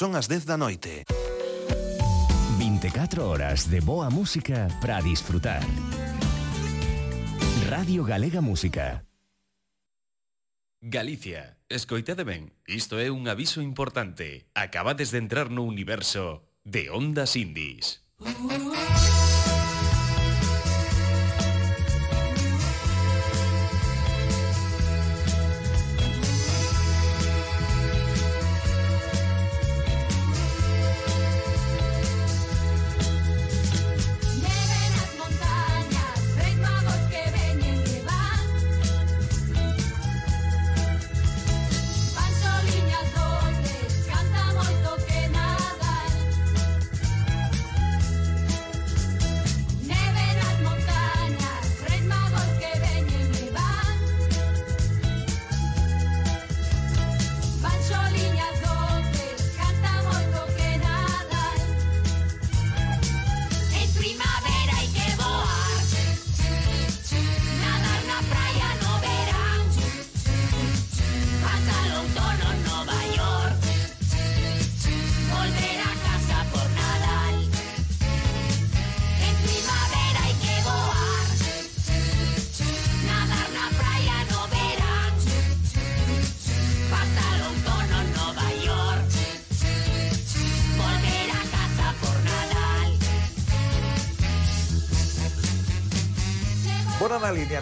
Son as 10 da noite. 24 horas de boa música para disfrutar. Radio Galega Música. Galicia, escoitade ben, isto é un aviso importante. Acabades de entrar no universo de Ondas Indies. Uh -huh.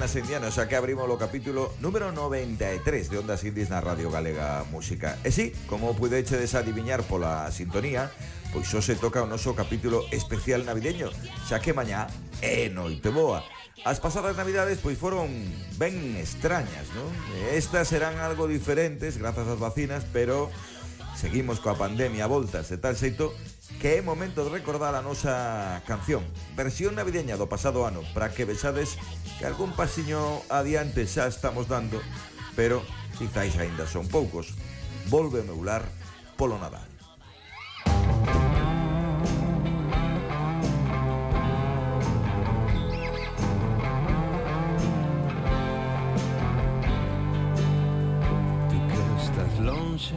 Semanas Indianas, xa que abrimos o capítulo número 93 de Ondas Indies na Radio Galega Música. E si, sí, como pudeche adiviñar pola sintonía, pois xo se toca o noso capítulo especial navideño, xa que mañá é noite boa. As pasadas navidades pois foron ben extrañas, non? Estas serán algo diferentes grazas ás vacinas, pero seguimos coa pandemia a voltas, de tal xeito que é momento de recordar a nosa canción Versión navideña do pasado ano Para que vexades que algún pasiño adiante xa estamos dando Pero quizáis aínda son poucos. Volve meular polo Nadal. Lonxe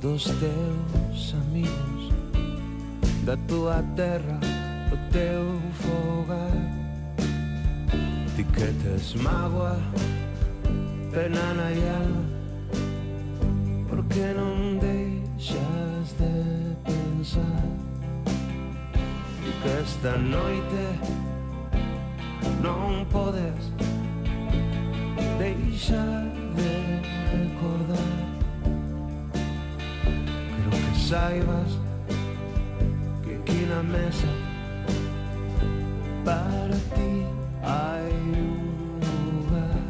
dos teus amigos da tua terra o teu fogar. Etiquetas mágoa, pena na alma Porque non deixas de pensar? E que esta noite non podes deixar de recordar. Quero que saibas aquí la mesa para ti hay un lugar.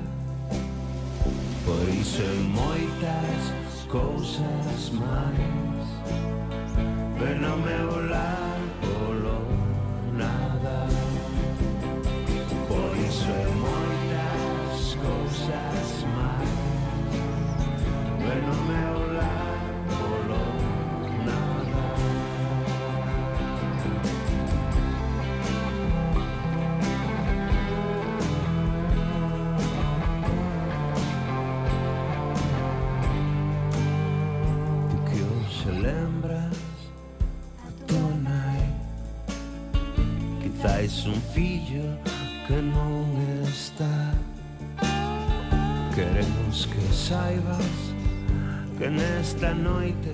Por isso moitas cousas máis, pero non me volar polo nada. Por isso moitas cousas máis, pero non me volar Tais un fillo que non está. Queremos que saibas Que nesta noite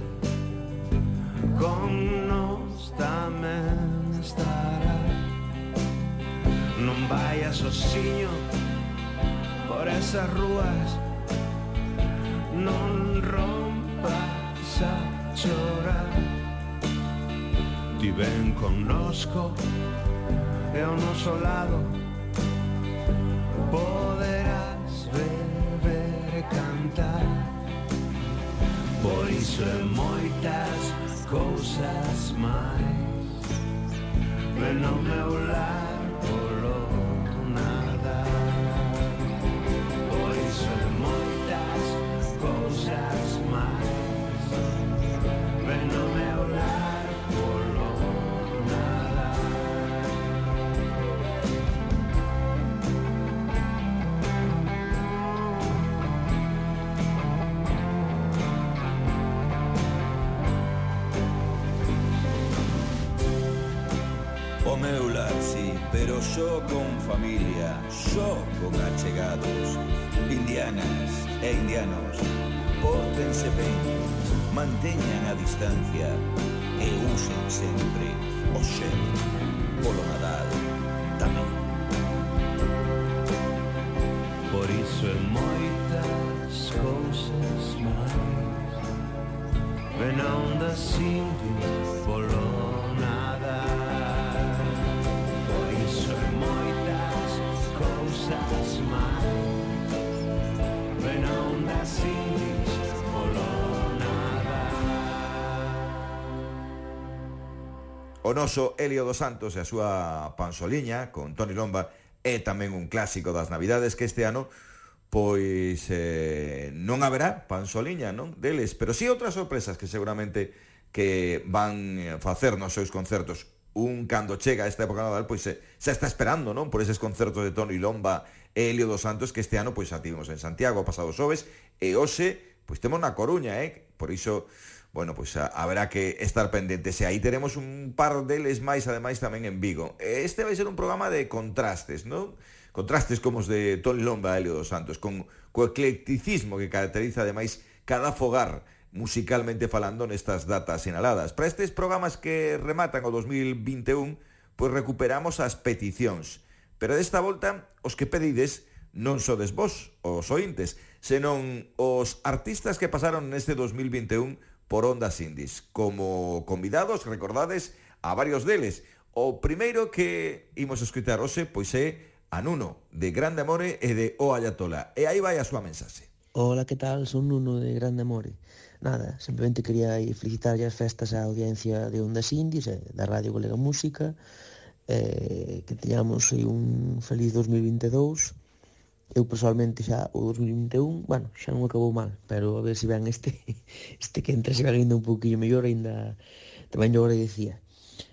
Con nos tamén estará. Non vayas osiño Por esas rúas. Non rompas a chorar Ti ven connosco e o noso lado. Poderás beber e cantar. Por iso e moitas cousas máis Ven ao meu lado e indianos, pórtense ben, manteñan a distancia e usen sempre o xel polo Nadal tamén. Por iso en moitas cousas máis Venón das Indias o noso Helio dos Santos e a súa panzoliña con Tony Lomba é tamén un clásico das Navidades que este ano pois eh, non haberá panzoliña non deles, pero si sí outras sorpresas que seguramente que van eh, facer nos seus concertos un cando chega esta época naval pois eh, se, se está esperando non por eses concertos de Tony Lomba e Helio dos Santos que este ano pois ativemos en Santiago pasado xoves e hoxe pois temos na Coruña, eh? Por iso bueno, pois a, ah, haberá que estar pendentes e aí teremos un par deles máis ademais tamén en Vigo. Este vai ser un programa de contrastes, non? Contrastes como os de Ton Lomba e Helio dos Santos con co eclecticismo que caracteriza ademais cada fogar musicalmente falando nestas datas sinaladas. Para estes programas que rematan o 2021, pois recuperamos as peticións. Pero desta volta, os que pedides non sodes vos, os ointes, senón os artistas que pasaron neste 2021 por Ondas Indies. Como convidados, recordades, a varios deles. O primeiro que imos escutar hoxe, pois é a Nuno, de Grande Amore e de O Ayatola. E aí vai a súa mensaxe. Hola, que tal? Son Nuno de Grande Amore. Nada, simplemente quería felicitar as festas á audiencia de Ondas Indies, eh, da Radio Galega Música, eh, que teñamos un feliz 2022 eu personalmente xa o 2021, bueno, xa non acabou mal, pero a ver se ven este este que entra se ven ainda un poquinho mellor, ainda tamén yo agradecía.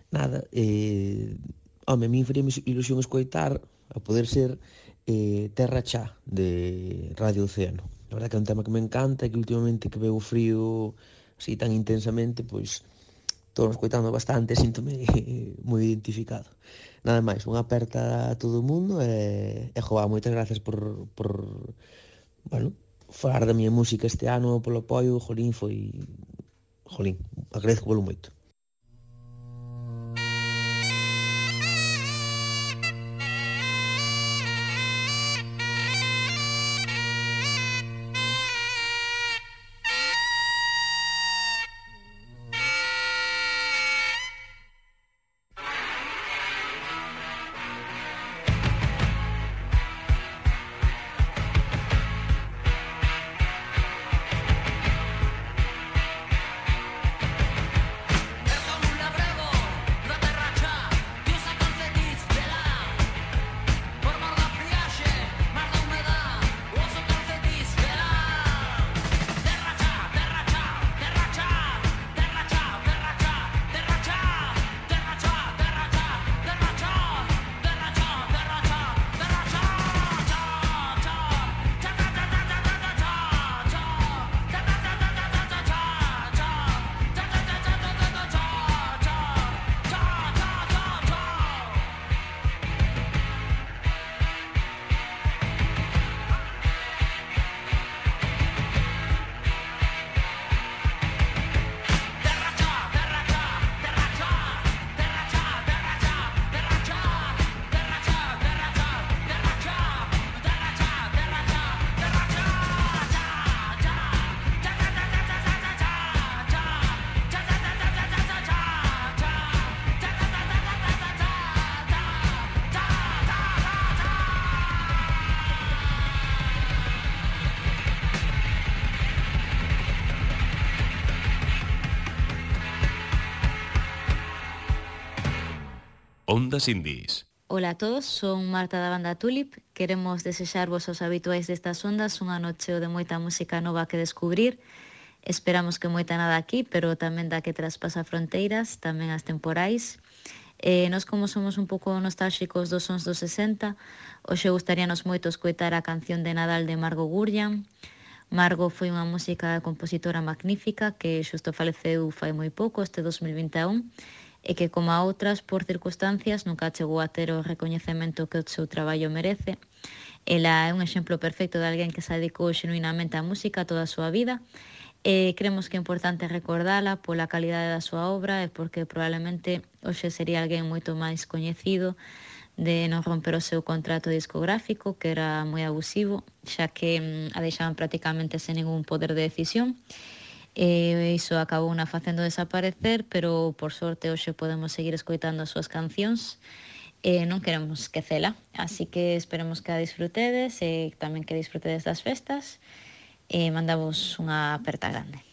Nada, eh, home, a mí faría ilusión escoitar a poder ser eh, Terra Chá de Radio Océano. A verdad que é un tema que me encanta e que últimamente que veo o frío así tan intensamente, pois pues, estou escoitando bastante, síntome moi identificado. Nada máis, unha aperta a todo o mundo e, e joa, moitas gracias por, por bueno, falar da miña música este ano polo apoio, jolín, foi jolín, agradezco polo moito. Ondas Indies. Ola a todos, son Marta da banda Tulip. Queremos desexarvos aos habituais destas ondas unha noche de moita música nova que descubrir. Esperamos que moita nada aquí, pero tamén da que traspasa fronteiras, tamén as temporais. Eh, nós como somos un pouco nostálxicos dos sons dos 60, hoxe gustaríanos moito escoitar a canción de Nadal de Margo Gurian. Margo foi unha música compositora magnífica que xusto faleceu fai moi pouco, este 2021, e que, como a outras, por circunstancias, nunca chegou a ter o recoñecemento que o seu traballo merece. Ela é un exemplo perfecto de alguén que se dedicou genuinamente á música toda a súa vida e cremos que é importante recordala pola calidade da súa obra e porque probablemente hoxe sería alguén moito máis coñecido de non romper o seu contrato discográfico, que era moi abusivo, xa que mm, a deixaban prácticamente sen ningún poder de decisión e iso acabou na facendo desaparecer, pero por sorte hoxe podemos seguir escoitando as súas cancións e non queremos esquecela. Así que esperemos que a disfrutedes e tamén que disfrutedes das festas e mandamos unha aperta grande.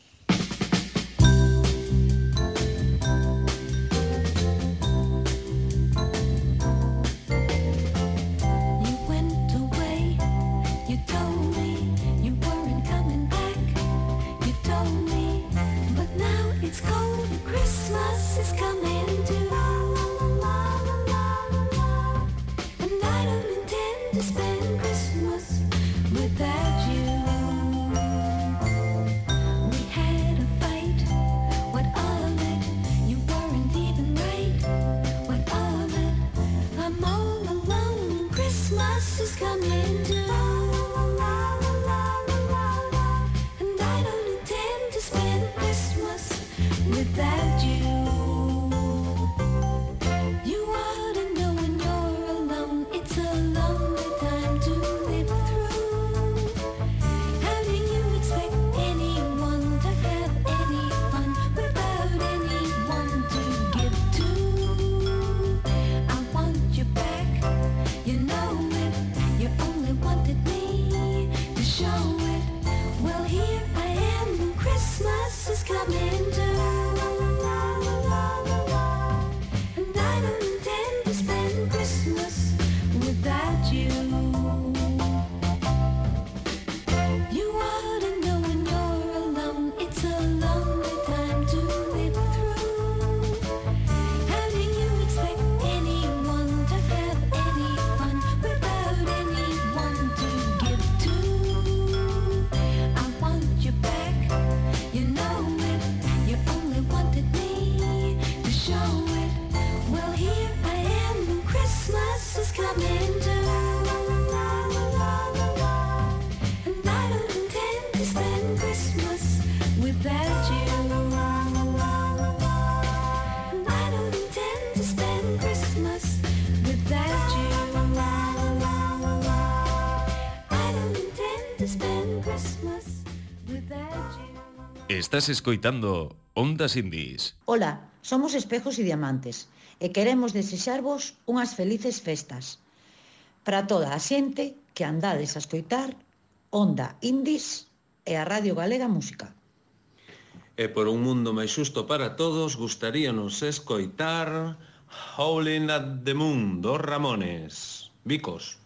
Estás escoitando Ondas Indies. Ola, somos Espejos e Diamantes e queremos desexarvos unhas felices festas. Para toda a xente que andades a escoitar Onda Indies e a Radio Galega Música. E por un mundo máis xusto para todos, gustaríanos escoitar Howling at the Moon dos Ramones. Bicos.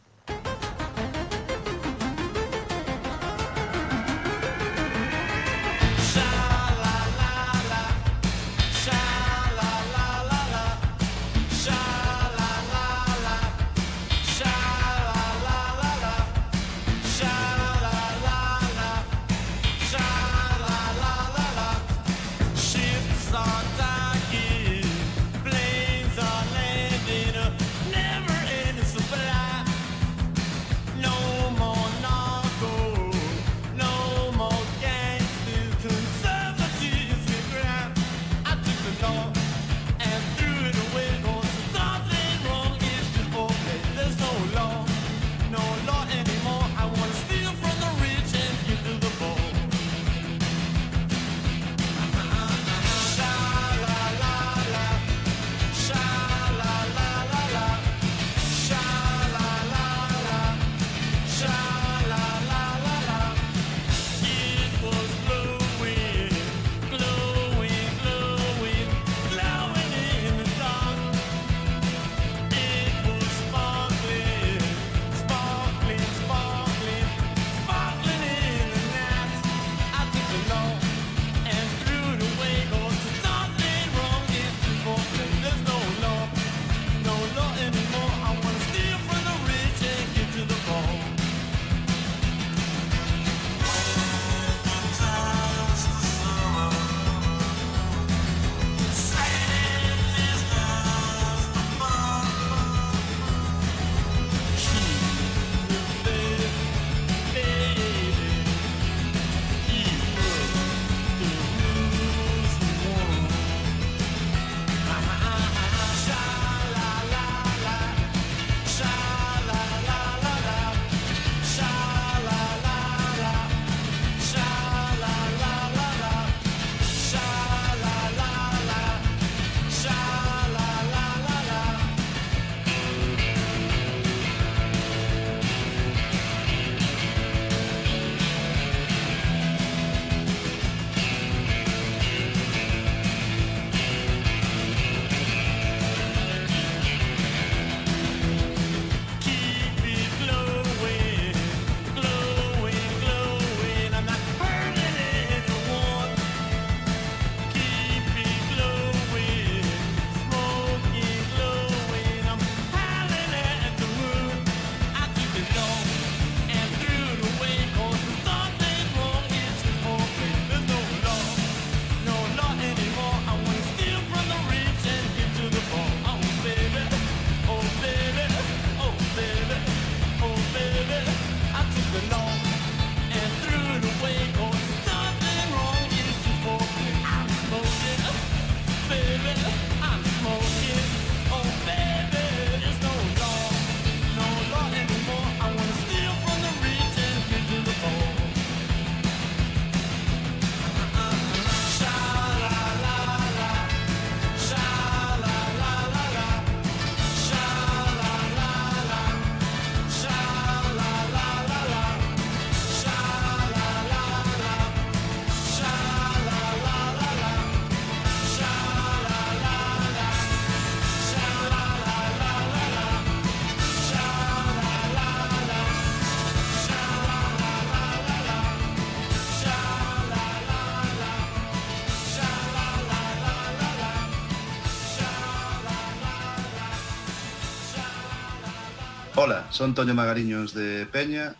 Son Toño Magariños de Peña.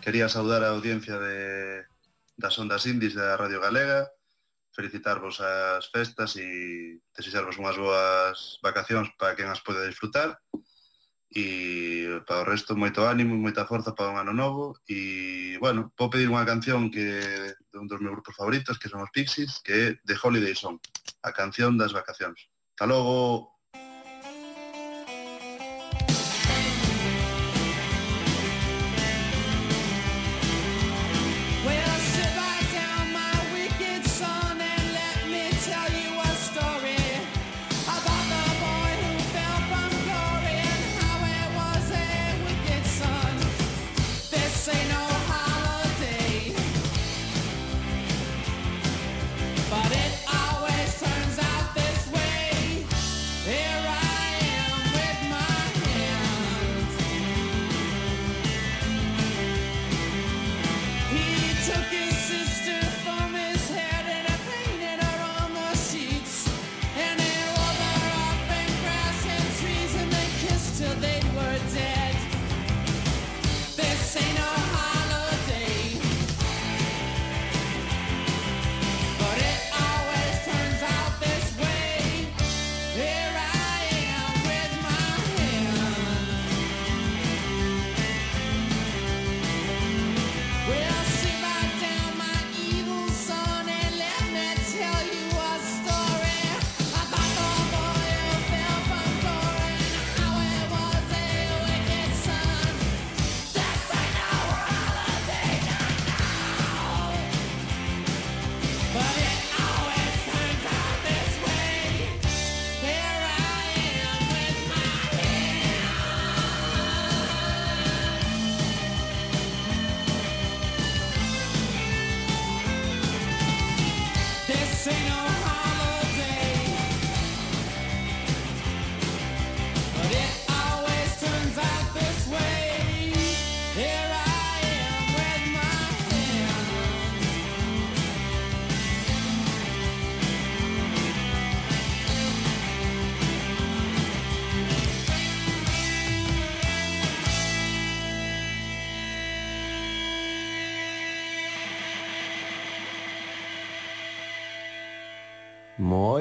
Quería saudar a audiencia de das ondas indies da Radio Galega, felicitarvos as festas e desexarvos unhas boas vacacións para quen as poida disfrutar e para o resto moito ánimo e moita forza para un ano novo e, bueno, vou pedir unha canción que de un dos meus grupos favoritos que son os Pixies, que é The Holiday Song a canción das vacacións. Hasta logo!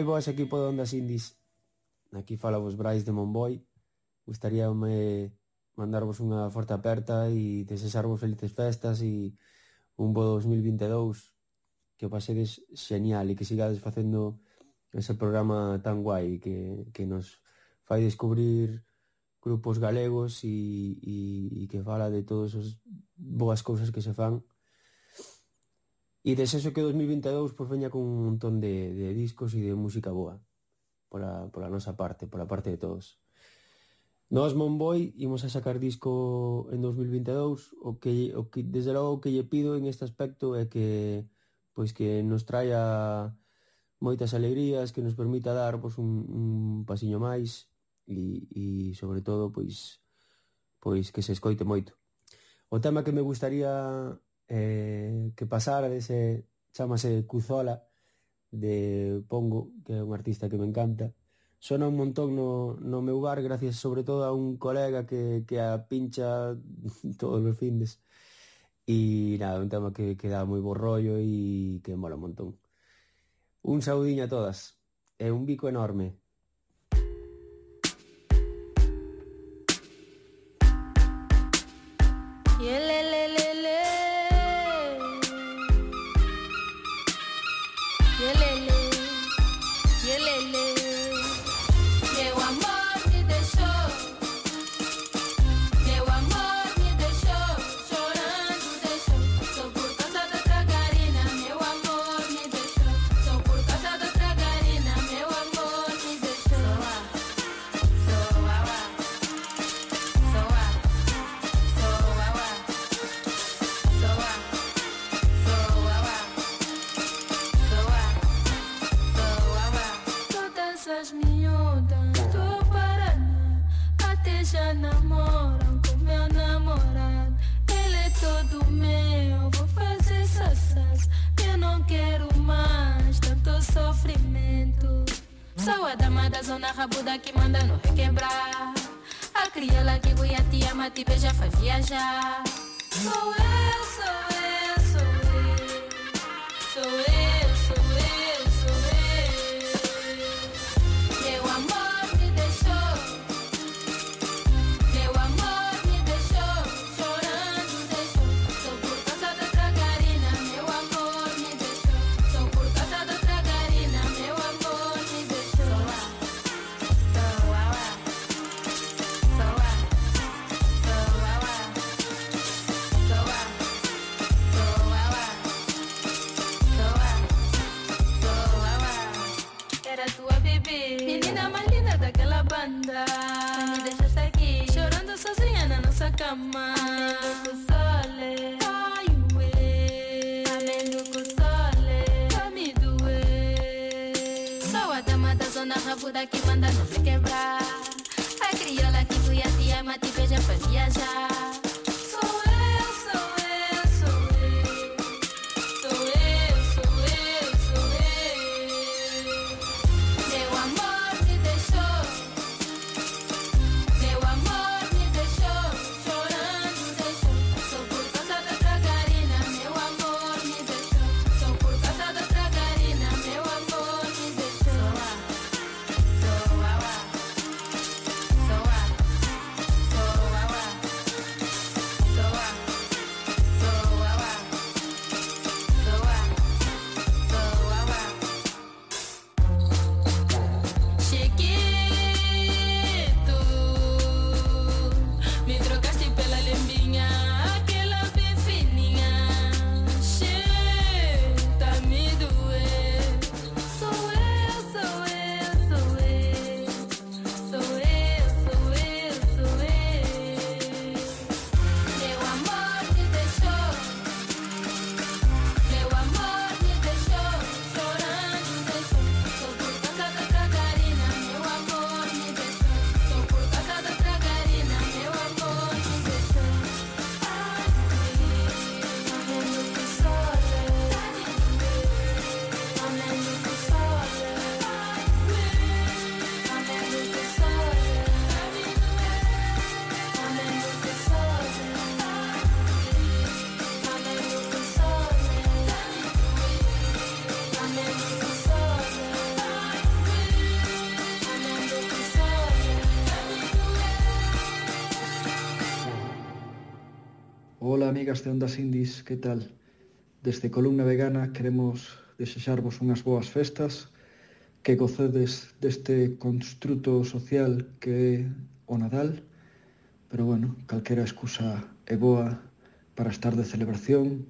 boas equipo de Ondas Indies. Aquí fala vos Brais de Monboi. Gustaríame mandarvos unha forte aperta e desexarvos felices festas e un bo 2022 que o pasedes xenial e que sigades facendo ese programa tan guai que, que nos fai descubrir grupos galegos e, e, e que fala de todas as boas cousas que se fan E desexo que 2022 pois, veña con un montón de, de discos e de música boa pola, pola nosa parte, pola parte de todos. Nós, Monboy, imos a sacar disco en 2022 o que, o que desde logo o que lle pido en este aspecto é que pois que nos traia moitas alegrías, que nos permita dar pois, un, un pasiño máis e, e sobre todo pois pois que se escoite moito. O tema que me gustaría eh, que pasara dese, chamase Cuzola, de Pongo, que é un artista que me encanta. Sona un montón no, no meu bar, gracias sobre todo a un colega que, que a pincha todos os findes. E nada, un tema que, que dá moi bo rollo e que mola un montón. Un saudinho a todas. É un bico enorme. Ola, amigas de Ondas Indies, que tal? Desde Columna Vegana queremos desexarvos unhas boas festas, que gocedes deste construto social que é o Nadal, pero bueno, calquera excusa é boa para estar de celebración,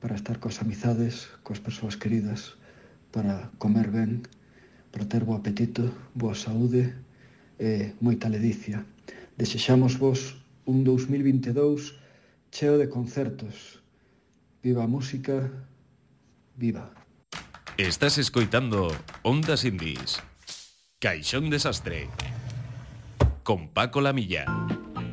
para estar coas amizades, coas persoas queridas, para comer ben, para ter bo apetito, boa saúde e moita ledicia. Desexamos vos un 2022 cheo de concertos. Viva a música, viva. Estás escoitando Ondas Indies. Caixón Desastre. Con Paco Lamilla.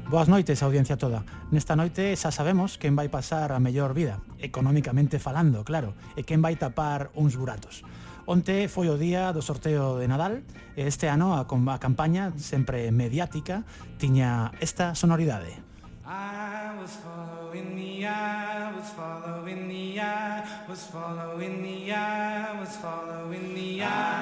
Boas noites, audiencia toda. Nesta noite xa sabemos quen vai pasar a mellor vida, economicamente falando, claro, e quen vai tapar uns buratos. Onte foi o día do sorteo de Nadal e este ano a, a campaña, sempre mediática, tiña esta sonoridade. I was following the eye, was following the eye, was following the eye, was following the eye.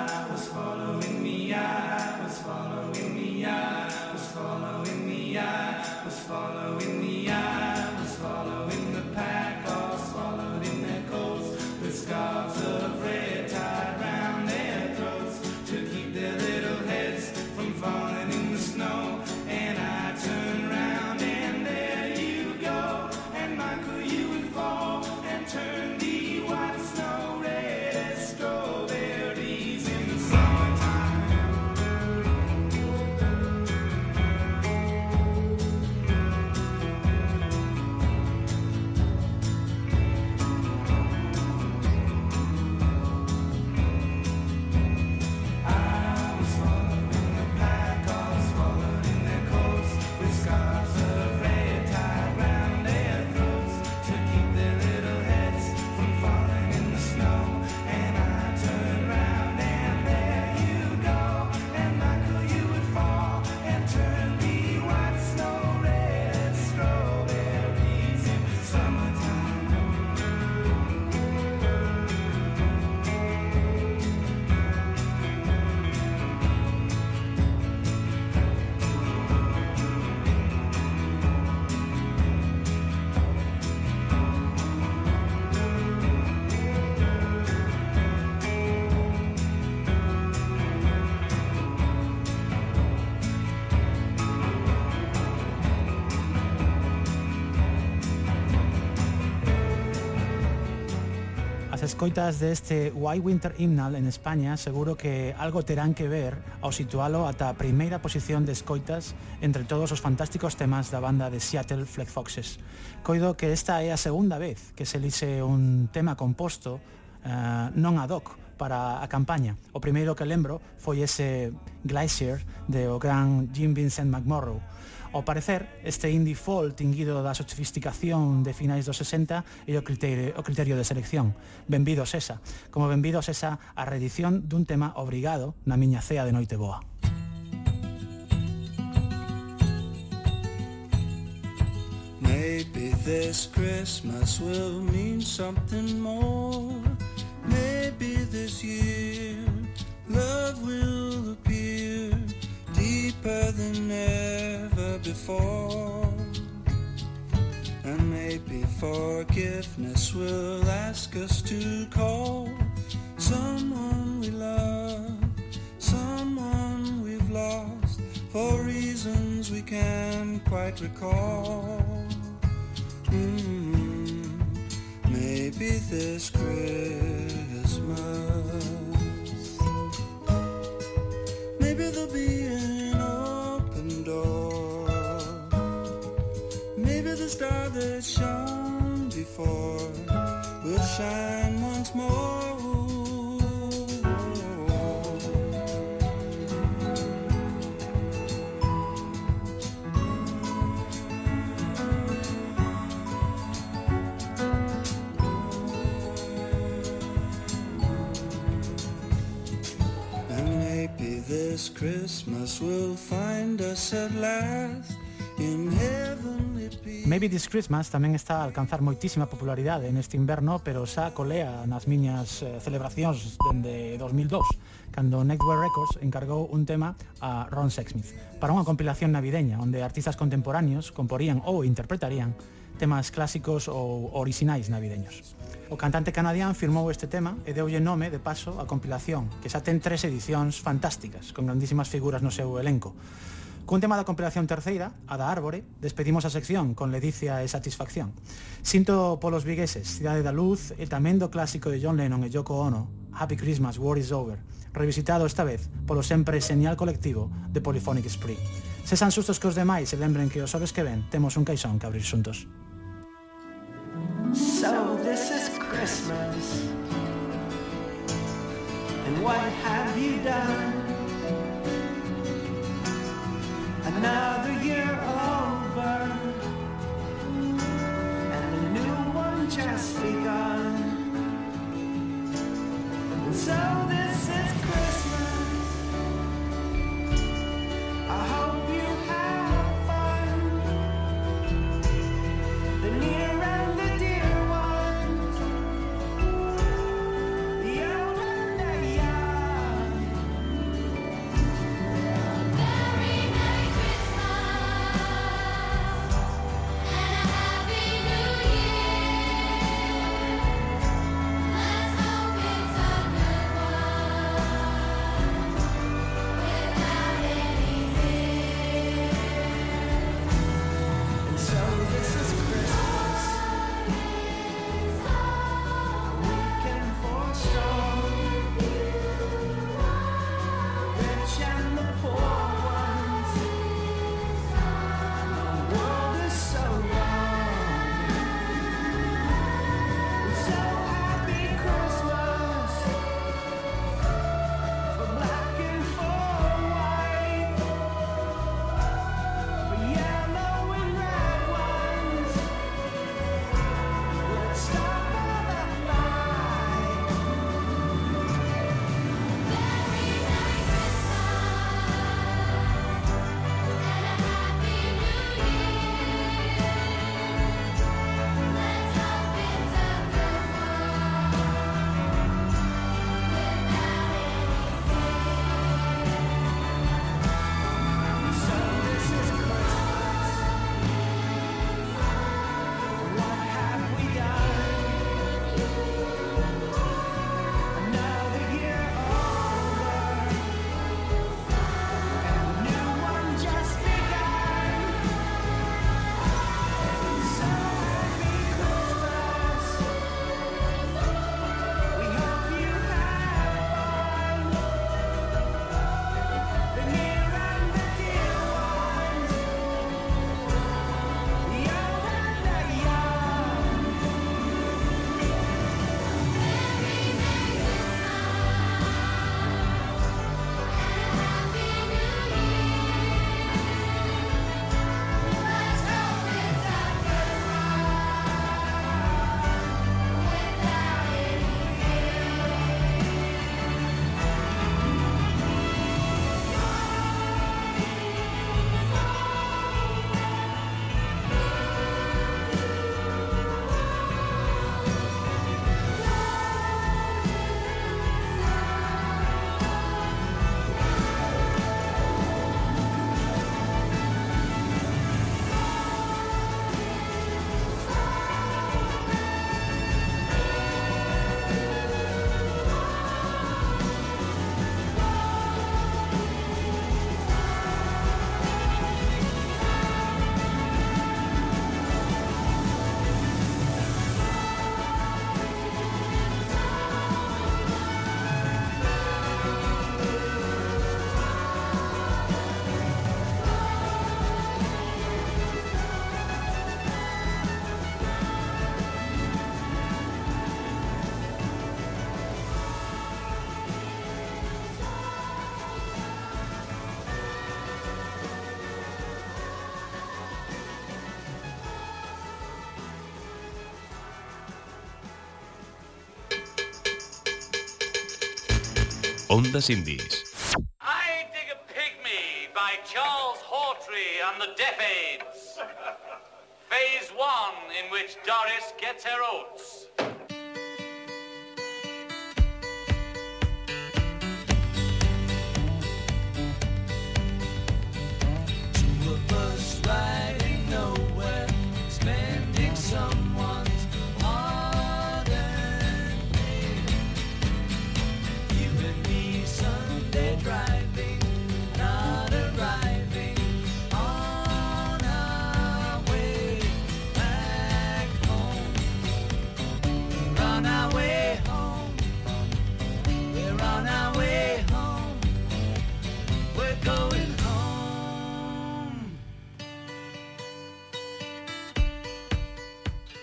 escoitas deste White Winter Hymnal en España seguro que algo terán que ver ao situalo ata a primeira posición de escoitas entre todos os fantásticos temas da banda de Seattle Fleck Foxes. Coido que esta é a segunda vez que se lixe un tema composto uh, non ad hoc para a campaña. O primeiro que lembro foi ese Glacier de o gran Jim Vincent McMorrow Ao parecer, este indie folk tinguido da sofisticación de finais dos 60 e o criterio, o criterio de selección. Benvidos esa, como benvidos esa a reedición dun tema obrigado na miña cea de noite boa. Maybe this Christmas will mean something more. Maybe this year love will appear. Deeper than ever before. And maybe forgiveness will ask us to call someone we love, someone we've lost for reasons we can't quite recall. Mm, maybe this Christmas, maybe there'll be star that shone before will shine once more. this Christmas will find us at last in heavenly peace. Maybe This Christmas tamén está a alcanzar moitísima popularidade neste inverno, pero xa colea nas miñas eh, celebracións dende 2002, cando Network Records encargou un tema a Ron Sexsmith para unha compilación navideña onde artistas contemporáneos comporían ou interpretarían temas clásicos ou orixinais navideños. O cantante canadián firmou este tema e deulle nome de paso a compilación, que xa ten tres edicións fantásticas, con grandísimas figuras no seu elenco. Cun tema da compilación terceira, a da Árbore, despedimos a sección con ledicia e satisfacción. Sinto polos vigueses, Cidade da Luz e tamén do clásico de John Lennon e Yoko Ono, Happy Christmas, War is Over, revisitado esta vez polo sempre señal colectivo de Polyphonic Spree. Se san sustos que os demais se lembren que os sabes que ven temos un caixón que abrir xuntos. So this is Christmas. And what have you done? Another year over. And a new one just begun. And so this is Christmas. I hope you Ondas Indies. I Dig a Pygmy by Charles Hawtrey and the Deaf Aids. Phase one, in which Doris gets her oats.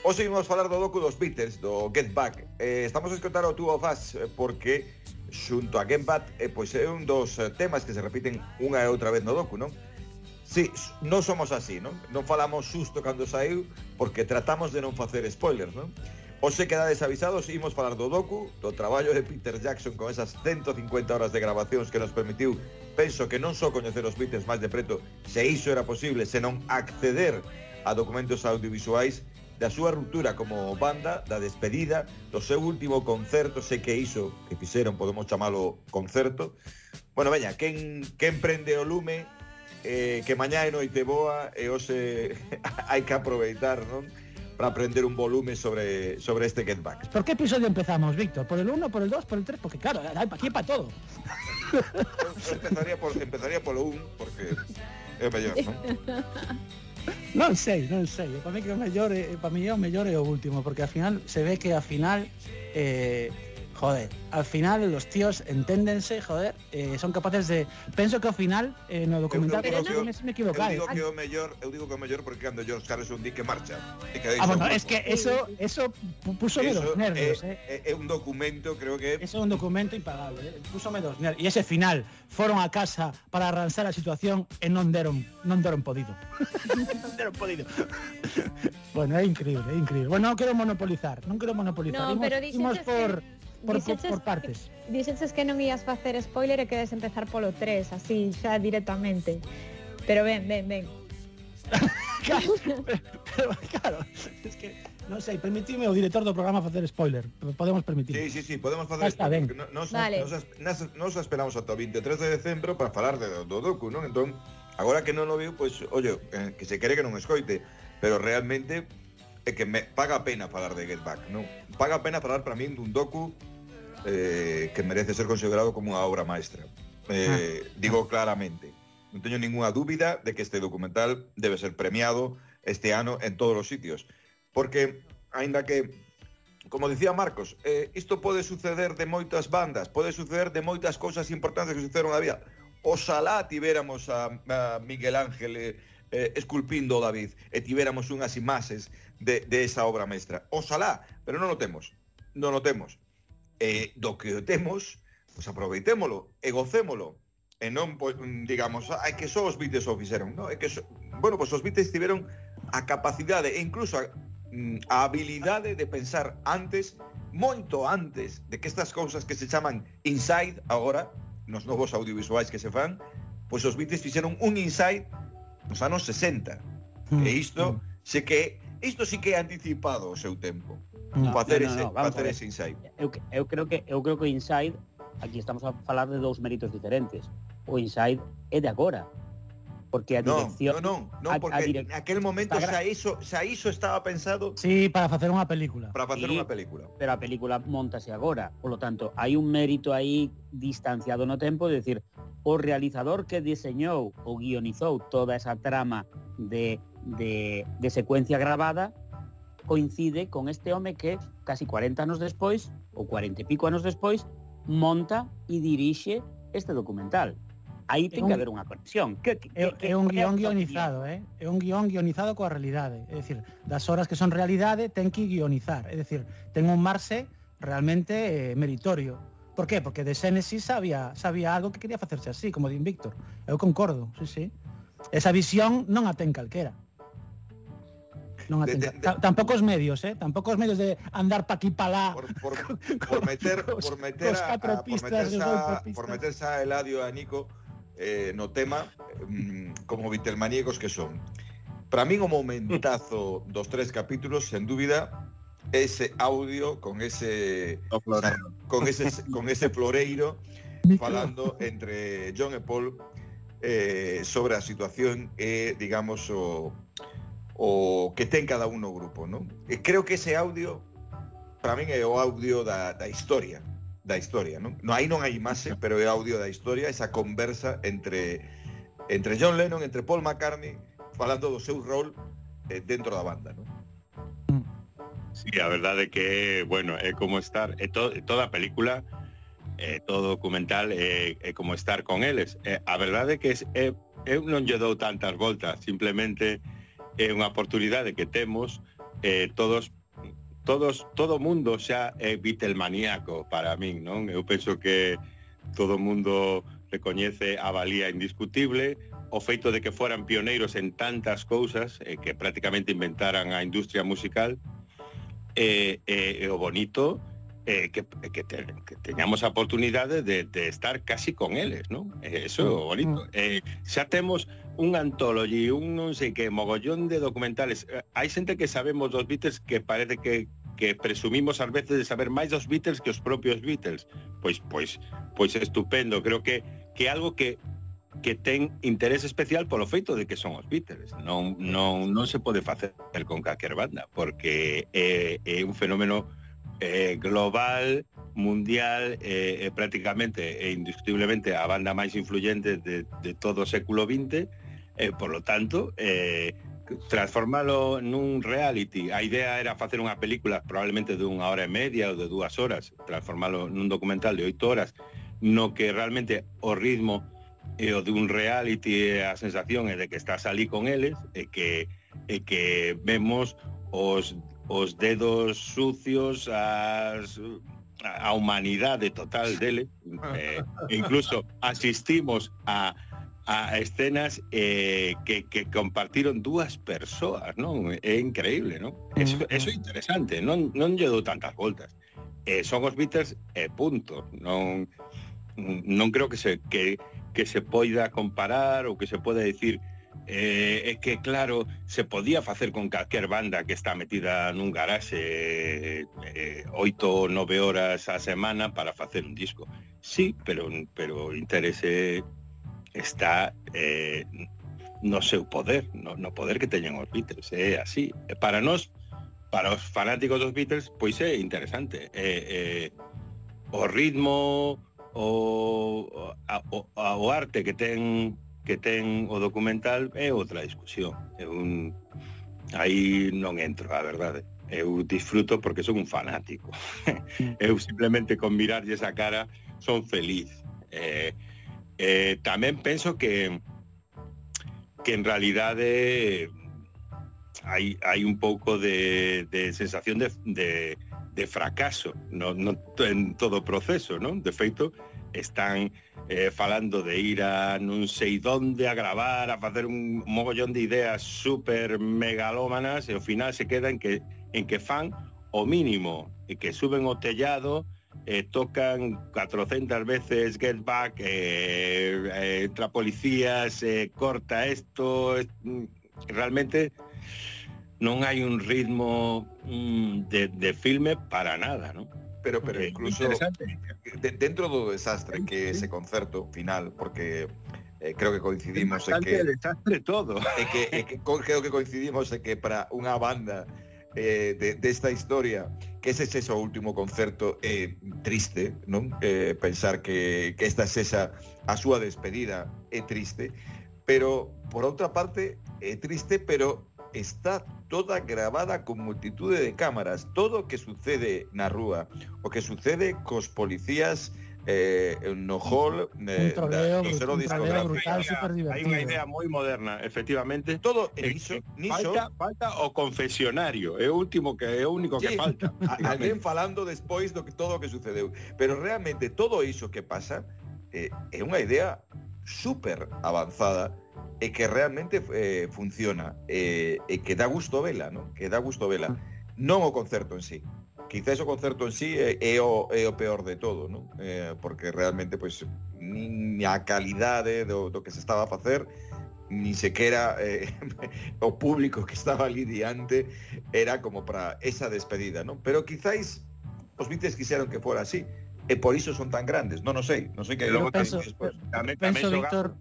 Hoxe imos falar do docu dos Beatles, do Get Back. Eh, estamos a escotar o Two of Us eh, porque xunto a Get Back eh, pois é un dos eh, temas que se repiten unha e outra vez no docu, non? Sí, non somos así, non? Non falamos susto cando saiu porque tratamos de non facer spoilers, non? Hoxe quedades avisados, imos falar do docu, do traballo de Peter Jackson con esas 150 horas de grabacións que nos permitiu, penso que non só coñecer os Beatles máis de preto, se iso era posible, senón acceder a documentos audiovisuais da súa ruptura como banda, da despedida, do seu último concerto, sei que iso que fixeron, podemos chamalo concerto. Bueno, veña, quen, quen prende o lume, eh, que mañá é noite boa e hoxe hai que aproveitar, non? para aprender un volume sobre, sobre este Get Back. ¿Por qué episodio empezamos, Víctor? ¿Por el 1, por el 2, por el 3? Porque claro, aquí para todo. Empezaría, por, empezaría por o 1, porque é mellor, non? Non sei, non sei. Para mí que o mellor, é, para mí o mellor é o último, porque al final se ve que al final eh, joder, al final los tíos enténdense, joder, eh, son capaces de penso que ao final eh, no documental Eu- eu- pero eu- me, me equivocado. Eu digo que o mellor, eu digo que é o mellor porque cando George Harrison di que marcha. E que Ah, bueno, es que eso eso pu- púsome Eso dos nervios, é, eh. é, é un documento, creo que Eso é un documento impagable, eh. púsome dos nervios. E ese final, foron a casa para arranxar a situación e non deron, non deron podido. non deron podido. bueno, é increíble, é increíble. Bueno, non quero monopolizar, non quero monopolizar. No, Imos- pero imos por, que- por, dixeches, por partes. Dixeches que non ías facer spoiler e queres empezar polo 3, así, xa directamente. Pero ben, ben, ben. claro, pero, pero, claro, es que Non sei, permitime o director do programa facer spoiler. Podemos permitir. Sí, sí, sí, podemos facer Está spoiler. Ben. Nos, vale. nos, nos, nos esperamos ata o 23 de decembro para falar de, do docu, non? Entón, agora que non o viu, pois, pues, ollo, eh, que se quere que non escoite, pero realmente é que me paga pena falar de Get Back, non? Paga pena falar para min dun docu eh, que merece ser considerado como unha obra maestra. Eh, ah. digo claramente, non teño ningunha dúbida de que este documental debe ser premiado este ano en todos os sitios, porque aínda que Como dicía Marcos, eh, isto pode suceder de moitas bandas, pode suceder de moitas cousas importantes que sucederon na vida. Oxalá tivéramos a, a Miguel Ángel eh, eh esculpindo o David e tivéramos unhas imaxes de, de esa obra mestra. Oxalá, pero non o temos. Non o temos e do que temos, pois aproveitémolo e gocémolo. E non, pois, digamos, hai que só os Beatles o fixeron, non? É que, so... bueno, pois os Beatles tiveron a capacidade e incluso a, mm, a habilidade de pensar antes, moito antes de que estas cousas que se chaman inside agora, nos novos audiovisuais que se fan, pois os Beatles fixeron un inside nos anos 60. E mm, isto, mm. se que, isto sí que é anticipado o seu tempo. No, facer no, no, ese, no, vamos facer ese inside. Eu, eu creo que eu creo que o aquí estamos a falar de dous méritos diferentes. O inside é de agora. Porque a dirección No, no, no, no porque a, a direc... naquel momento xa iso, xa iso estaba pensado. Sí, para facer unha película. Para facer sí, unha película. Pero a película montase agora, por lo tanto, hai un mérito aí distanciado no tempo, de decir, o realizador que diseñou ou guionizou toda esa trama de, de, de secuencia grabada coincide con este home que casi 40 anos despois, ou 40 e pico anos despois, monta e dirixe este documental. Aí ten que haber unha conexión. Que, que, é, que, é un guión guionizado, eh? é un guión guionizado coa realidade. É dicir, das horas que son realidade ten que guionizar. É dicir, ten un marxe realmente eh, meritorio. Por qué? Porque de Xénesis sabía, sabía algo que quería facerse así, como din Víctor. Eu concordo, sí, sí. Esa visión non a ten calquera non atenta. De, de, de, tampouco os medios, eh? Tampouco os medios de andar pa aquí pa lá. Por, por, co, por meter cos, por meter a, a, por meterse a, por meterse a Eladio e a Nico eh, no tema mm, como vitelmaníacos que son. Para min o momentazo dos tres capítulos, sen dúbida, ese audio con ese con ese con ese floreiro falando entre John e Paul eh, sobre a situación e digamos o o que ten cada un no grupo, non? E creo que ese audio para min é o audio da, da historia, da historia, non? No, aí non hai imaxe, eh, pero é audio da historia, esa conversa entre entre John Lennon, entre Paul McCartney falando do seu rol eh, dentro da banda, non? Mm. Sí, a verdade é que, bueno, é como estar, é to, toda a película eh, todo documental é, é como estar con eles. É, a verdade é que é, eu non lle dou tantas voltas, simplemente é unha oportunidade que temos eh, todos todos todo mundo xa é Beatlemaníaco para min, non? Eu penso que todo mundo recoñece a valía indiscutible o feito de que foran pioneiros en tantas cousas eh, que prácticamente inventaran a industria musical e eh, eh, o bonito eh, que, eh, que, te, que, teñamos a oportunidade de, de estar casi con eles, non? Eh, eso é mm. bonito. Mm. Eh, xa temos un anthology, un non sei que, mogollón de documentales. Eh, hai xente que sabemos dos Beatles que parece que que presumimos ás veces de saber máis dos Beatles que os propios Beatles. Pois pois pois estupendo, creo que que algo que que ten interés especial polo feito de que son os Beatles. Non non non se pode facer con calquer banda, porque é, é un fenómeno eh, global, mundial, eh, eh, prácticamente e indiscutiblemente a banda máis influyente de, de todo o século XX, eh, por lo tanto, eh, transformalo nun reality. A idea era facer unha película probablemente de unha hora e media ou de dúas horas, transformalo nun documental de oito horas, no que realmente o ritmo e o dun reality e a sensación é de que estás ali con eles e que, e que vemos os os dedos sucios, as a humanidade total dele, eh, incluso asistimos a a escenas eh, que, que compartiron dúas persoas, non? É increíble, non? Eso, eso é interesante, non, non lle dou tantas voltas. Eh, son os Beatles e eh, punto. Non non creo que se que, que se poida comparar ou que se poida decir eh, é que claro, se podía facer con calquer banda que está metida nun garaxe eh, eh oito ou nove horas a semana para facer un disco. Sí, pero, pero o interese está eh, no seu poder, no, no poder que teñen os Beatles, é eh, así. Para nós, para os fanáticos dos Beatles, pois é interesante. Eh, eh, o ritmo, o, a, o, o arte que ten que ten o documental é outra discusión. É un... Aí non entro, a verdade. Eu disfruto porque son un fanático. eu simplemente con mirarlle esa cara son feliz. Eh, eh, tamén penso que que en realidade hai, hai un pouco de, de sensación de, de, de fracaso no, no, en todo o proceso, non? De feito, están eh, falando de ir a non sei donde a gravar, a facer un mogollón de ideas super megalómanas e ao final se queda en que, en que fan o mínimo, e que suben o tellado, eh, tocan 400 veces Get Back, eh, entra policías, eh, corta esto, mm, realmente non hai un ritmo mm, de, de filme para nada, non? pero pero okay, incluso de, dentro do desastre que ese concerto final porque eh, creo que coincidimos en que desastre todo. é que, é que creo que coincidimos en que para unha banda eh, de desta historia que ese é o último concerto é eh, triste non eh, pensar que, que esta é esa a súa despedida é triste. Pero por outra parte é triste pero está toda grabada con multitude de cámaras, todo o que sucede na rúa, o que sucede cos policías eh, no hall eh, un troleo, da, do selo discográfico. Hai unha idea moi moderna, efectivamente. Todo e eh, iso, eh, niso, falta, falta o confesionario, é o último que é o único que sí, falta. Alguén falando despois do que todo o que sucedeu, pero realmente todo iso que pasa eh, é unha idea super avanzada e que realmente eh, funciona eh, e que dá gusto vela, non? Que dá gusto vela. Non o concerto en sí. Quizás o concerto en sí é, é, o, é o peor de todo, non? Eh, porque realmente, pois, pues, nin a calidade do, do que se estaba a facer, ni sequera eh, o público que estaba ali diante era como para esa despedida, non? Pero quizáis os Beatles quixeron que fora así e por iso son tan grandes, non o sei, non sei que logo penso, penso, penso Víctor,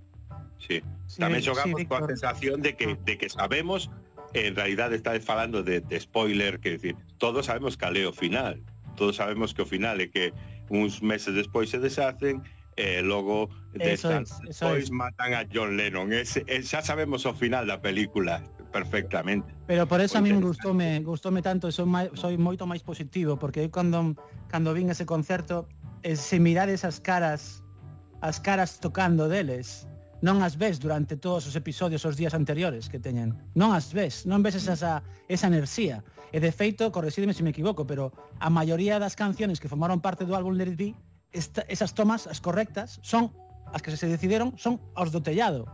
Sí. Tamén sí, xogamos sí, coa sensación de que ah. de que sabemos en realidad está falando de, de spoiler, que decir, todos sabemos cal é o final. Todos sabemos que o final é que uns meses despois se deshacen e eh, logo destas, es, pois es. matan a John Lennon. Ese, es, xa sabemos o final da película perfectamente. Pero por eso Muy a min gustoume, gustoume tanto, son máis, soy moito máis positivo, porque eu cando cando vin ese concerto, eh, se mirades as caras as caras tocando deles, non as ves durante todos os episodios os días anteriores que teñen. Non as ves, non ves esa, esa enerxía. E de feito, corresídeme se me equivoco, pero a maioría das canciones que formaron parte do álbum Let It Be, esta, esas tomas, as correctas, son as que se decidiron, son os do tellado,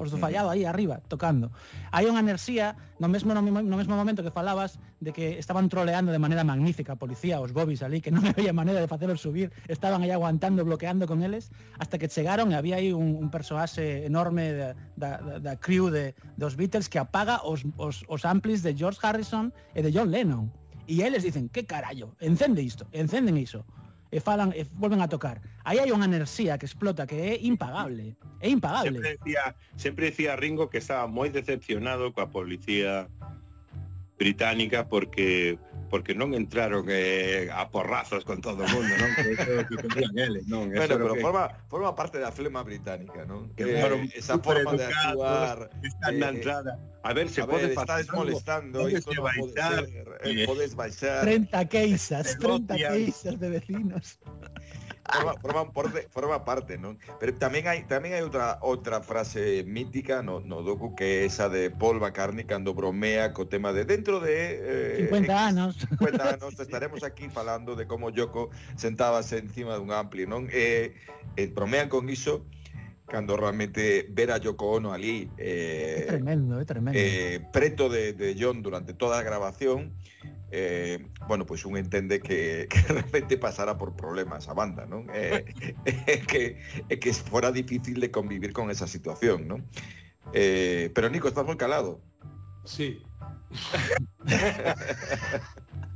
os do fallado aí arriba, tocando. Hai unha enerxía, no mesmo, no, no mesmo momento que falabas, de que estaban troleando de maneira magnífica a policía, os bobis ali, que non había maneira de facelos subir, estaban aí aguantando, bloqueando con eles, hasta que chegaron e había aí un, un persoaxe enorme da, da, da, da crew de, dos Beatles que apaga os, os, os amplis de George Harrison e de John Lennon. E eles dicen, que carallo, encende isto, encenden iso e falan e volven a tocar. Aí hai unha enerxía que explota que é impagable, é impagable. Sempre decía, sempre decía Ringo que estaba moi decepcionado coa policía británica porque porque non entraron eh, a porrazos con todo o mundo, non? Que eso que querían eles, non? Eso Bueno, pero que... forma, forma parte da flema británica, non? Que eh, fueron esa forma de actuar están eh, entrada. A ver, se a pode ver, estás molestando, isto non pode ser, eh, eh podes baixar. 30 queixas, 30 queixas de vecinos. forma, forma, parte, forma parte, ¿no? Pero también hay, también hay otra, otra frase mítica, no, no docu, que es esa de Paul McCartney cuando bromea con tema de dentro de... Eh, 50 años. 50 años estaremos aquí falando de como Yoko sentábase encima de un amplio, ¿no? Eh, eh, bromean con iso cando realmente ver a Yoko Ono ali eh, tremendo, é tremendo. Eh, preto de, de John durante toda a grabación eh, bueno, pois un entende que, que realmente pasara por problemas a banda, non? Eh, que, eh, que fora difícil de convivir con esa situación? Eh, pero Nico, estás moi calado. Sí.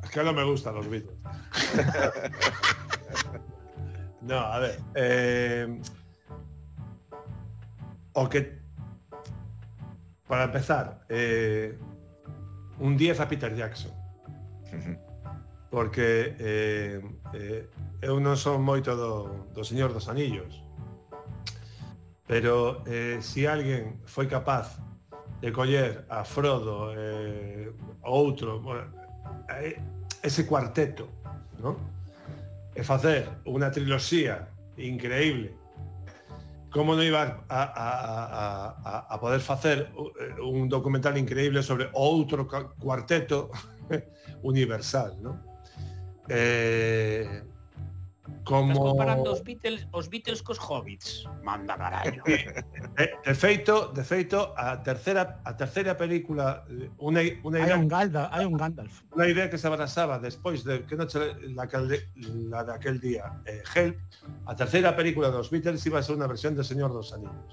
es que no me gustan los Beatles. no, a ver. o que para empezar, un 10 a Peter Jackson. Porque eh, eh, eu non son moito do, do Señor dos Anillos. Pero eh, si alguén foi capaz de coller a Frodo, eh, outro, bueno, eh, ese cuarteto, ¿no? e facer unha triloxía increíble como non iba a, a, a, a, a poder facer eh, un documental increíble sobre outro cuarteto universal, ¿no? Eh, como... Estás comparando os Beatles, os Beatles cos Hobbits, manda carallo. de, eh, de feito, de feito, a terceira a terceira película eh, una, una idea hai un Gandalf, hai un Gandalf. Unha idea que se abrasaba despois de que noche la, la aquel día, eh, Help, a terceira película dos Beatles iba a ser unha versión de Señor dos Anillos.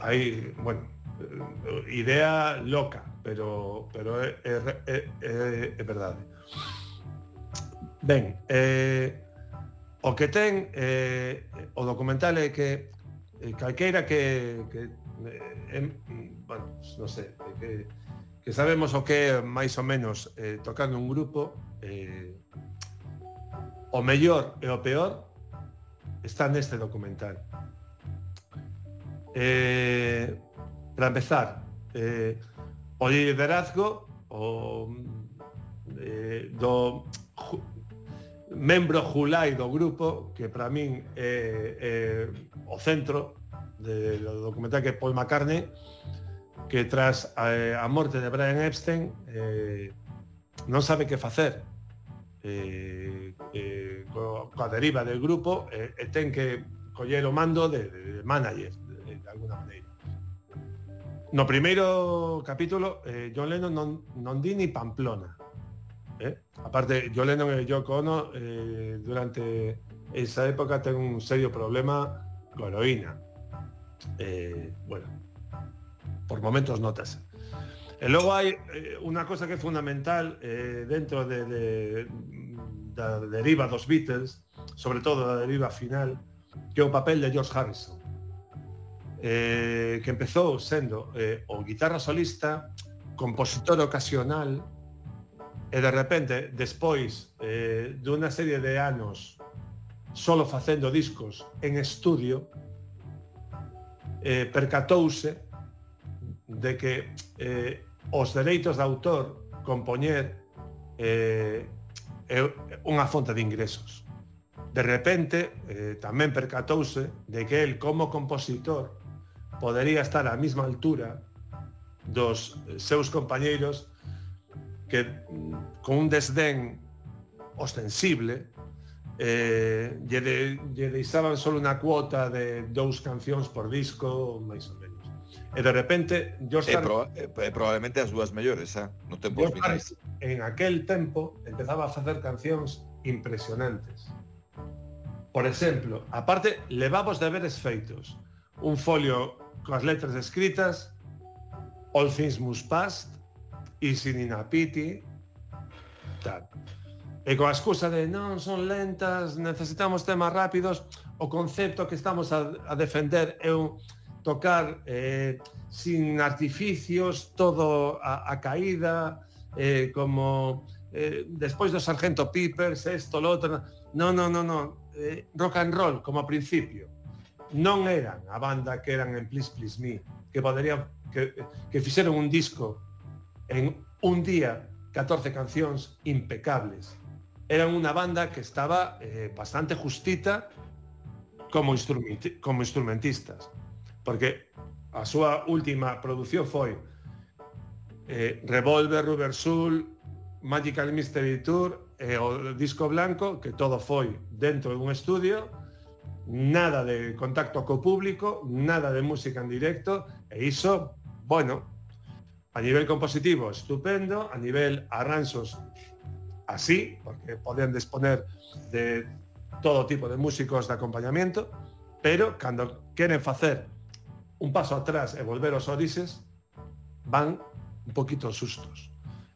Aí, bueno, eh, idea loca, pero pero é, é, é, é, é verdade. Ben, eh, o que ten eh, o documental é que eh, calqueira que, que eh, em, bueno, non sei, que, que sabemos o que é máis ou menos eh, tocar nun grupo eh, o mellor e o peor está neste documental. Eh, para empezar, eh, o liderazgo o eh, do ju, membro Julai do grupo que para min é, é o centro de, do documental que é Paul McCartney que tras a, a morte de Brian Epstein eh, non sabe que facer eh, eh, co, coa deriva del grupo eh, e ten que coller o mando de, de manager de, de alguna maneira No primeiro capítulo, eh, John Lennon non, non di ni Pamplona. Eh? A parte, John Lennon e Yoko Ono eh, durante esa época ten un serio problema Con heroína. Eh, bueno, por momentos notas. E logo hai eh, unha cosa que é fundamental eh, dentro de, de, da deriva dos Beatles, sobre todo da deriva final, que é o papel de George Harrison eh, que empezou sendo eh, o guitarra solista, compositor ocasional, e de repente, despois eh, dunha serie de anos solo facendo discos en estudio, eh, percatouse de que eh, os dereitos de autor compoñer eh, é unha fonte de ingresos. De repente, eh, tamén percatouse de que el como compositor podería estar á mesma altura dos seus compañeiros que con un desdén ostensible eh, lle, de, lle deixaban só unha cuota de dous cancións por disco, máis ou menos. E de repente, George Harrison... Eh, proba eh, probablemente as dúas mellores, eh? no tempo George Harrison, en aquel tempo, empezaba a facer cancións impresionantes. Por exemplo, aparte, levamos deberes feitos. Un folio coas letras escritas All Things Must Past e Sin Inapiti tal. E coa excusa de non son lentas, necesitamos temas rápidos, o concepto que estamos a, a defender é un tocar eh, sin artificios, todo a, a caída, eh, como eh, despois do Sargento Pepper, sexto, lo outro... Non, non, non, non, eh, rock and roll como a principio non eran a banda que eran en Please Please Me, que poderían que, que fixeron un disco en un día 14 cancións impecables. Eran unha banda que estaba eh, bastante justita como, instrumenti como instrumentistas, porque a súa última produción foi eh, Revolver, Rubber Soul, Magical Mystery Tour e eh, o disco blanco, que todo foi dentro dun estudio, nada de contacto co público, nada de música en directo, e iso, bueno, a nivel compositivo estupendo, a nivel arranxos así, porque podían disponer de todo tipo de músicos de acompañamiento, pero cando queren facer un paso atrás e volver aos orixes, van un poquito sustos.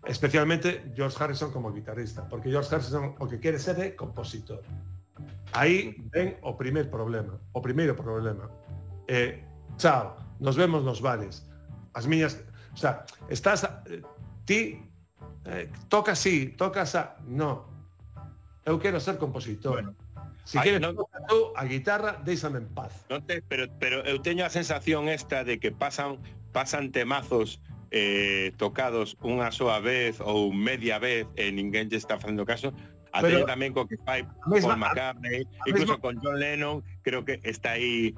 Especialmente George Harrison como guitarrista, porque George Harrison o que quere ser é compositor. Aí ven o primeiro problema, o primeiro problema. Eh, chao, nos vemos nos bares. As miñas, o sea, estás eh, ti eh, toca así, toca a no. Eu quero ser compositor. Bueno. Si Ay, queres no, toca tú a guitarra, déixame en paz. Non te, pero pero eu teño a sensación esta de que pasan pasan temazos eh, tocados unha soa vez ou media vez e ninguén lle está facendo caso Pero, tamén co que fai mesma, con McCartney, incluso mesma, con John Lennon, creo que está aí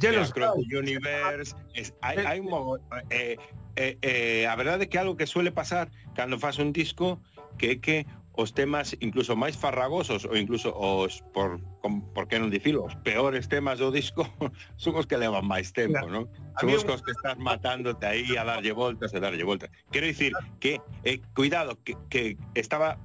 Yellow Cross Universe, es, hai, eh, hai un eh, eh, eh, a verdade é que algo que suele pasar cando faz un disco que é que os temas incluso máis farragosos ou incluso os por com, por que non dicilo, os peores temas do disco son os que levan máis tempo, non? Son os cos que estás matándote aí a darlle voltas e darlle voltas. Quero dicir que eh, cuidado que, que estaba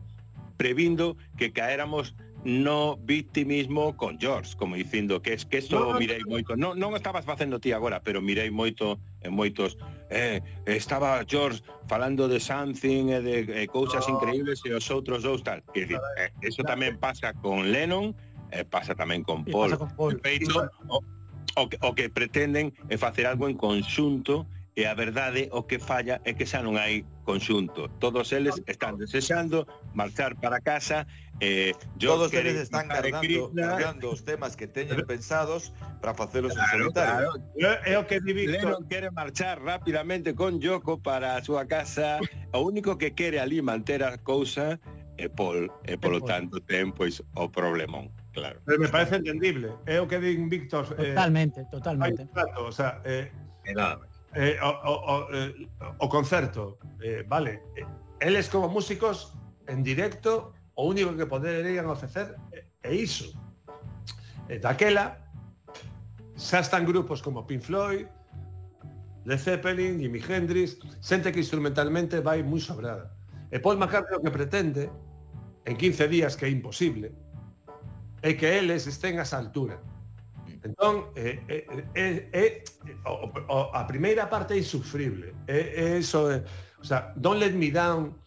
previndo que caéramos no victimismo con George, como dicindo que es que eso no, mirei moito. Non, non estabas facendo ti agora, pero mirei moito en moitos eh, estaba George falando de something e de eh, cousas no. increíbles e os outros dous tal. Que dicir, eh, eso tamén pasa con Lennon, eh, pasa tamén con Paul. Pasa con Paul. Feito, o, o, que, o que pretenden é facer algo en conxunto e a verdade o que falla é que xa non hai conxunto. Todos eles están desexando marchar para casa. Eh, yo Todos eles están guardando, guardando os temas que teñen pensados para facelos claro, en solitario. Claro. É o que di Lennon quere marchar rapidamente con Yoko para a súa casa. O único que quere ali manter a cousa é Paul, e eh, polo eh, tanto ten pois o problemón. Claro. Pero me parece entendible. É o que din Víctor. Totalmente, eh, totalmente. Trato, o sea, eh, nada eh, o, o, o, eh, o concerto, eh, vale. Eles como músicos en directo o único que poderían ofrecer é iso. E daquela xa están grupos como Pink Floyd, Led Zeppelin, Jimi Hendrix, xente que instrumentalmente vai moi sobrada. E Paul McCartney o que pretende, en 15 días que é imposible, é que eles estén a esa altura. Entón, é, é, é, é, o, o, a primeira parte é insufrible. É, é eso, é, o sea, don't let me down,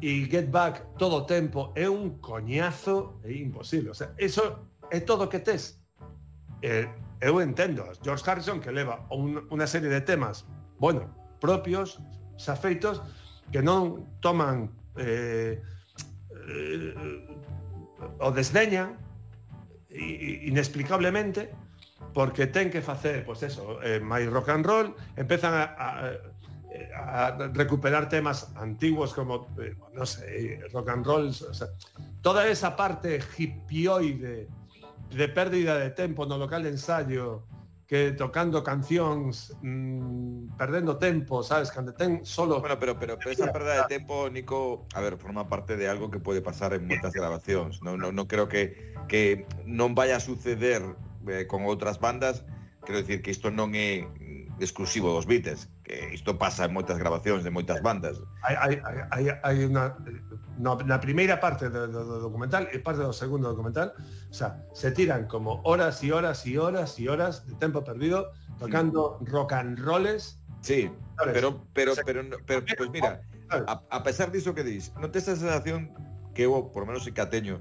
y Get Back todo o tempo é un coñazo é imposible. O sea, eso é todo que tes. Eh, eu entendo, George Harrison que leva un, unha serie de temas, bueno, propios, xa feitos, que non toman eh, eh, o desdeñan inexplicablemente porque ten que facer, pois pues eso, eh, máis rock and roll, empezan a, a a recuperar temas antiguos como, eh, no sé, rock and roll, o sea, toda esa parte hippioide de pérdida de tempo no local de ensayo, que tocando cancións mmm, perdendo tempo, sabes, cando ten solo Bueno, pero pero, pero esa perda de tempo, Nico, a ver, forma parte de algo que pode pasar en moitas grabacións. Non non no creo que que non vaya a suceder eh, con outras bandas, quero dicir que isto non é exclusivo dos Beatles que isto pasa en moitas grabacións de moitas bandas. Hai, hai, hai, hai una, eh, na, na primeira parte do, do, do documental e parte do segundo documental, o sea, se tiran como horas e horas e horas e horas de tempo perdido tocando sí. rock and rolls. Sí, ¿sabes? pero pero pero, pero pues mira, a, a pesar diso que dis, non tes esa sensación que eu, por menos en Cateño,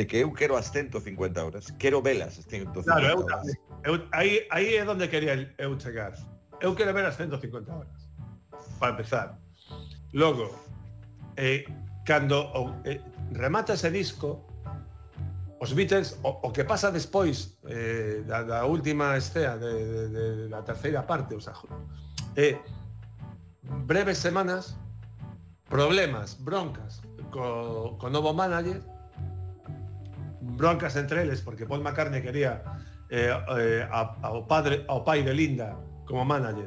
de que eu quero as 150 horas, quero velas as 150 claro, eu, horas. Eu, aí, aí é onde quería eu chegar eu quero ver as 150 horas para empezar. Logo eh, cando o, eh, remata ese disco os Beatles o, o que pasa despois eh, da, da última escena de, de, de, de da terceira parte o sea, eh, breves semanas problemas, broncas co, co novo manager broncas entre eles porque Paul McCartney quería eh, eh, a, ao padre ao pai de Linda como manager.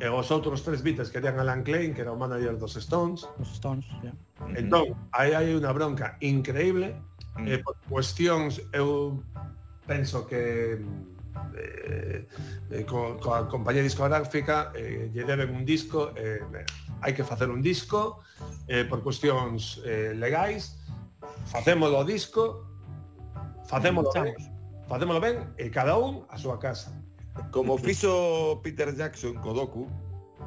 E os outros tres Beatles querían Alan Klein, que era o manager dos Stones. Os Stones, yeah. Entón, aí hai unha bronca increíble. Mm. Eh, por cuestións, eu penso que eh, eh, co, coa compañía discográfica eh, lle deben un disco, eh, hai que facer un disco, eh, por cuestións eh, legais, facémolo o disco, facémolo ben, facémolo ben e cada un a súa casa. Como fixo Peter Jackson co docu,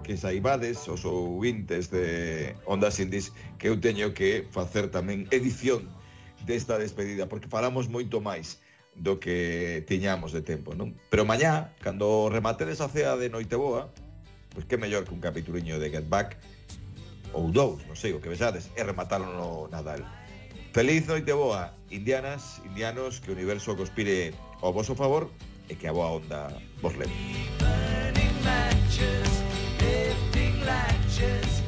que saibades os ouvintes de Ondas Indies que eu teño que facer tamén edición desta despedida, porque falamos moito máis do que tiñamos de tempo, non? Pero mañá, cando rematedes a cea de Noiteboa, pois que mellor que un capituliño de Get Back ou dous, non sei, o que vexades, e rematalo no Nadal. Feliz Noiteboa, indianas, indianos, que o universo conspire ao vosso favor e que a boa onda vos leve. Matches, lifting latches.